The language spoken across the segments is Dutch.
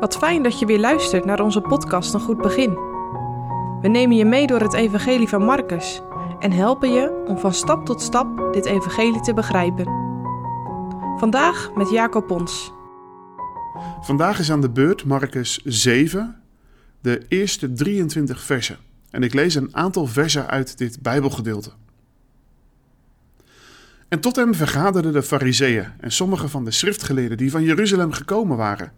Wat fijn dat je weer luistert naar onze podcast Een Goed Begin. We nemen je mee door het Evangelie van Marcus en helpen je om van stap tot stap dit Evangelie te begrijpen. Vandaag met Jacob Pons. Vandaag is aan de beurt Marcus 7, de eerste 23 versen. En ik lees een aantal versen uit dit Bijbelgedeelte. En tot hem vergaderden de Fariseeën en sommige van de schriftgeleerden die van Jeruzalem gekomen waren.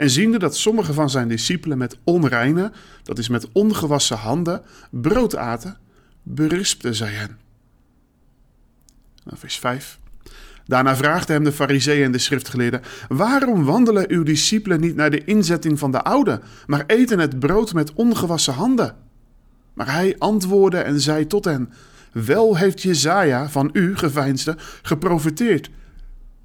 En ziende dat sommige van zijn discipelen met onreine, dat is met ongewassen handen, brood aten, berispte zij hen. Vers 5. Daarna vraagde hem de fariseeën en de schriftgeleerden: Waarom wandelen uw discipelen niet naar de inzetting van de oude, maar eten het brood met ongewassen handen? Maar hij antwoordde en zei tot hen: Wel heeft Jezaja van u, geveinsde, geprofiteerd.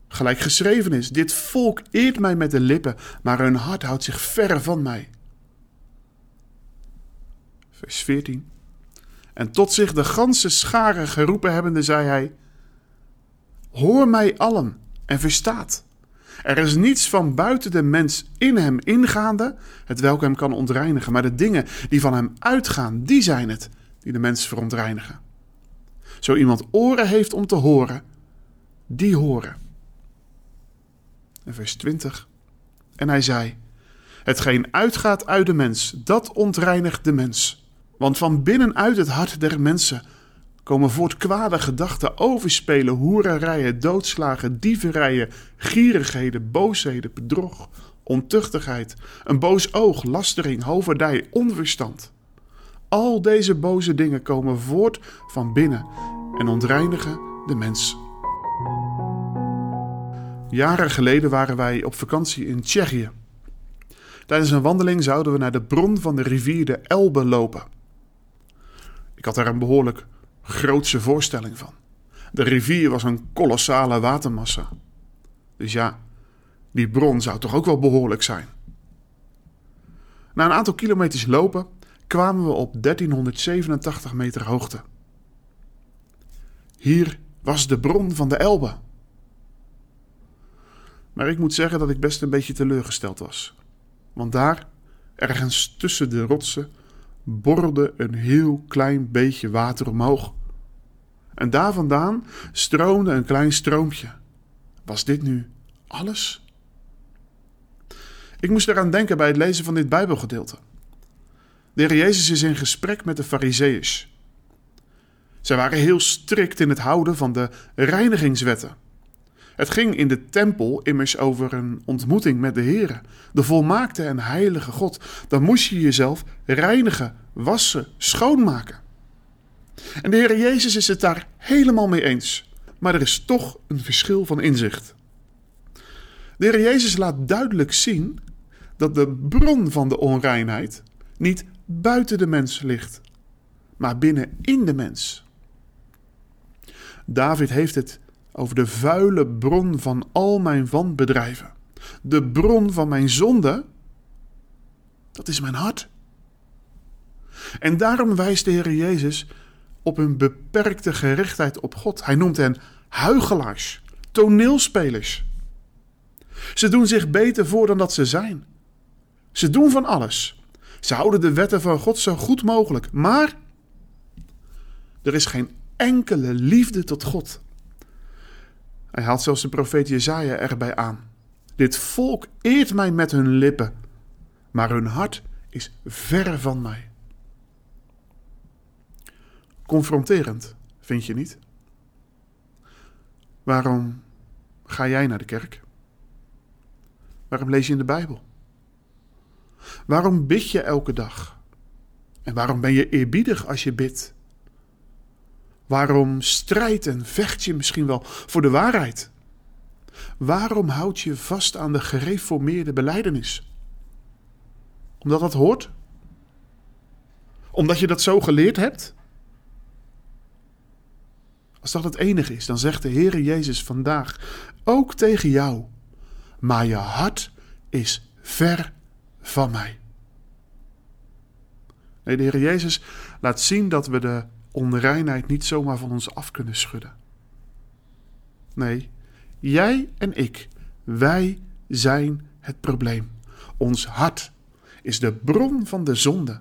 Gelijk geschreven is: Dit volk eert mij met de lippen, maar hun hart houdt zich verre van mij. Vers 14. En tot zich de ganse schare geroepen hebbende, zei hij: Hoor mij allen en verstaat. Er is niets van buiten de mens in hem ingaande, het welk hem kan ontreinigen, maar de dingen die van hem uitgaan, die zijn het die de mens verontreinigen. Zo iemand oren heeft om te horen, die horen. Vers 20. En hij zei: Hetgeen uitgaat uit de mens, dat ontreinigt de mens. Want van binnenuit het hart der mensen komen voort kwade gedachten, overspelen, hoererijen, doodslagen, dieverijen, gierigheden, boosheden, bedrog, ontuchtigheid, een boos oog, lastering, hoverdij, onverstand. Al deze boze dingen komen voort van binnen en ontreinigen de mens. Jaren geleden waren wij op vakantie in Tsjechië. Tijdens een wandeling zouden we naar de bron van de rivier de Elbe lopen. Ik had daar een behoorlijk grootse voorstelling van. De rivier was een kolossale watermassa. Dus ja, die bron zou toch ook wel behoorlijk zijn. Na een aantal kilometers lopen kwamen we op 1387 meter hoogte. Hier was de bron van de Elbe. Maar ik moet zeggen dat ik best een beetje teleurgesteld was. Want daar, ergens tussen de rotsen, borrelde een heel klein beetje water omhoog. En daar vandaan stroomde een klein stroompje. Was dit nu alles? Ik moest eraan denken bij het lezen van dit Bijbelgedeelte. De Heer Jezus is in gesprek met de Farizeeërs. Zij waren heel strikt in het houden van de reinigingswetten. Het ging in de tempel immers over een ontmoeting met de Heer, de volmaakte en heilige God. Dan moest je jezelf reinigen, wassen, schoonmaken. En de Heer Jezus is het daar helemaal mee eens. Maar er is toch een verschil van inzicht. De Heer Jezus laat duidelijk zien dat de bron van de onreinheid niet buiten de mens ligt, maar binnen in de mens. David heeft het over de vuile bron van al mijn wanbedrijven. De bron van mijn zonde, dat is mijn hart. En daarom wijst de Heer Jezus op hun beperkte gerichtheid op God. Hij noemt hen huigelaars, toneelspelers. Ze doen zich beter voor dan dat ze zijn. Ze doen van alles. Ze houden de wetten van God zo goed mogelijk. Maar er is geen enkele liefde tot God. Hij haalt zelfs de profeet Jezaja erbij aan. Dit volk eert mij met hun lippen, maar hun hart is verre van mij. Confronterend, vind je niet? Waarom ga jij naar de kerk? Waarom lees je in de Bijbel? Waarom bid je elke dag? En waarom ben je eerbiedig als je bidt? Waarom strijdt en vecht je misschien wel voor de waarheid? Waarom houd je vast aan de gereformeerde beleidenis? Omdat dat hoort? Omdat je dat zo geleerd hebt? Als dat het enige is, dan zegt de Heere Jezus vandaag ook tegen jou: Maar je hart is ver van mij. Nee, de Heer Jezus laat zien dat we de onreinheid niet zomaar van ons af kunnen schudden. Nee, jij en ik, wij zijn het probleem. Ons hart is de bron van de zonde.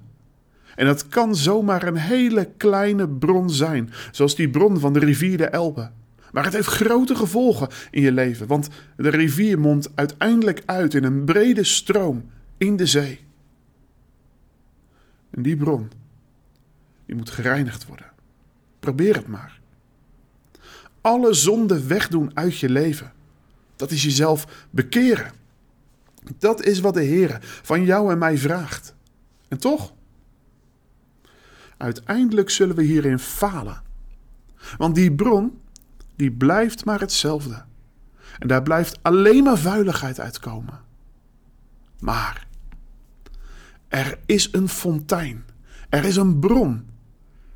En dat kan zomaar een hele kleine bron zijn, zoals die bron van de rivier de Elbe. Maar het heeft grote gevolgen in je leven, want de rivier mondt uiteindelijk uit in een brede stroom in de zee. En die bron, die moet gereinigd worden. Probeer het maar. Alle zonde wegdoen uit je leven. Dat is jezelf bekeren. Dat is wat de Heer van jou en mij vraagt. En toch? Uiteindelijk zullen we hierin falen. Want die bron, die blijft maar hetzelfde. En daar blijft alleen maar vuiligheid uitkomen. Maar er is een fontein. Er is een bron.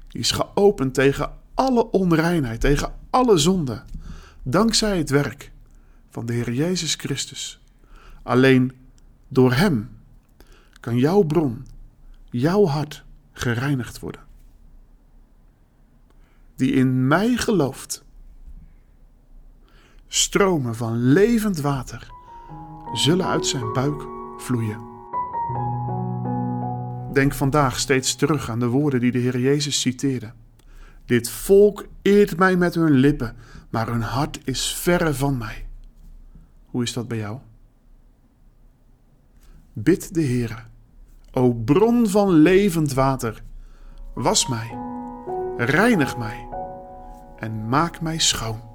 Die is geopend tegen alle onreinheid, tegen alle zonde. Dankzij het werk van de Heer Jezus Christus. Alleen door Hem kan jouw bron, jouw hart gereinigd worden. Die in mij gelooft. Stromen van levend water zullen uit zijn buik vloeien. Denk vandaag steeds terug aan de woorden die de Heer Jezus citeerde. Dit volk eert mij met hun lippen, maar hun hart is verre van mij. Hoe is dat bij jou? Bid de Heer, o bron van levend water, was mij, reinig mij en maak mij schoon.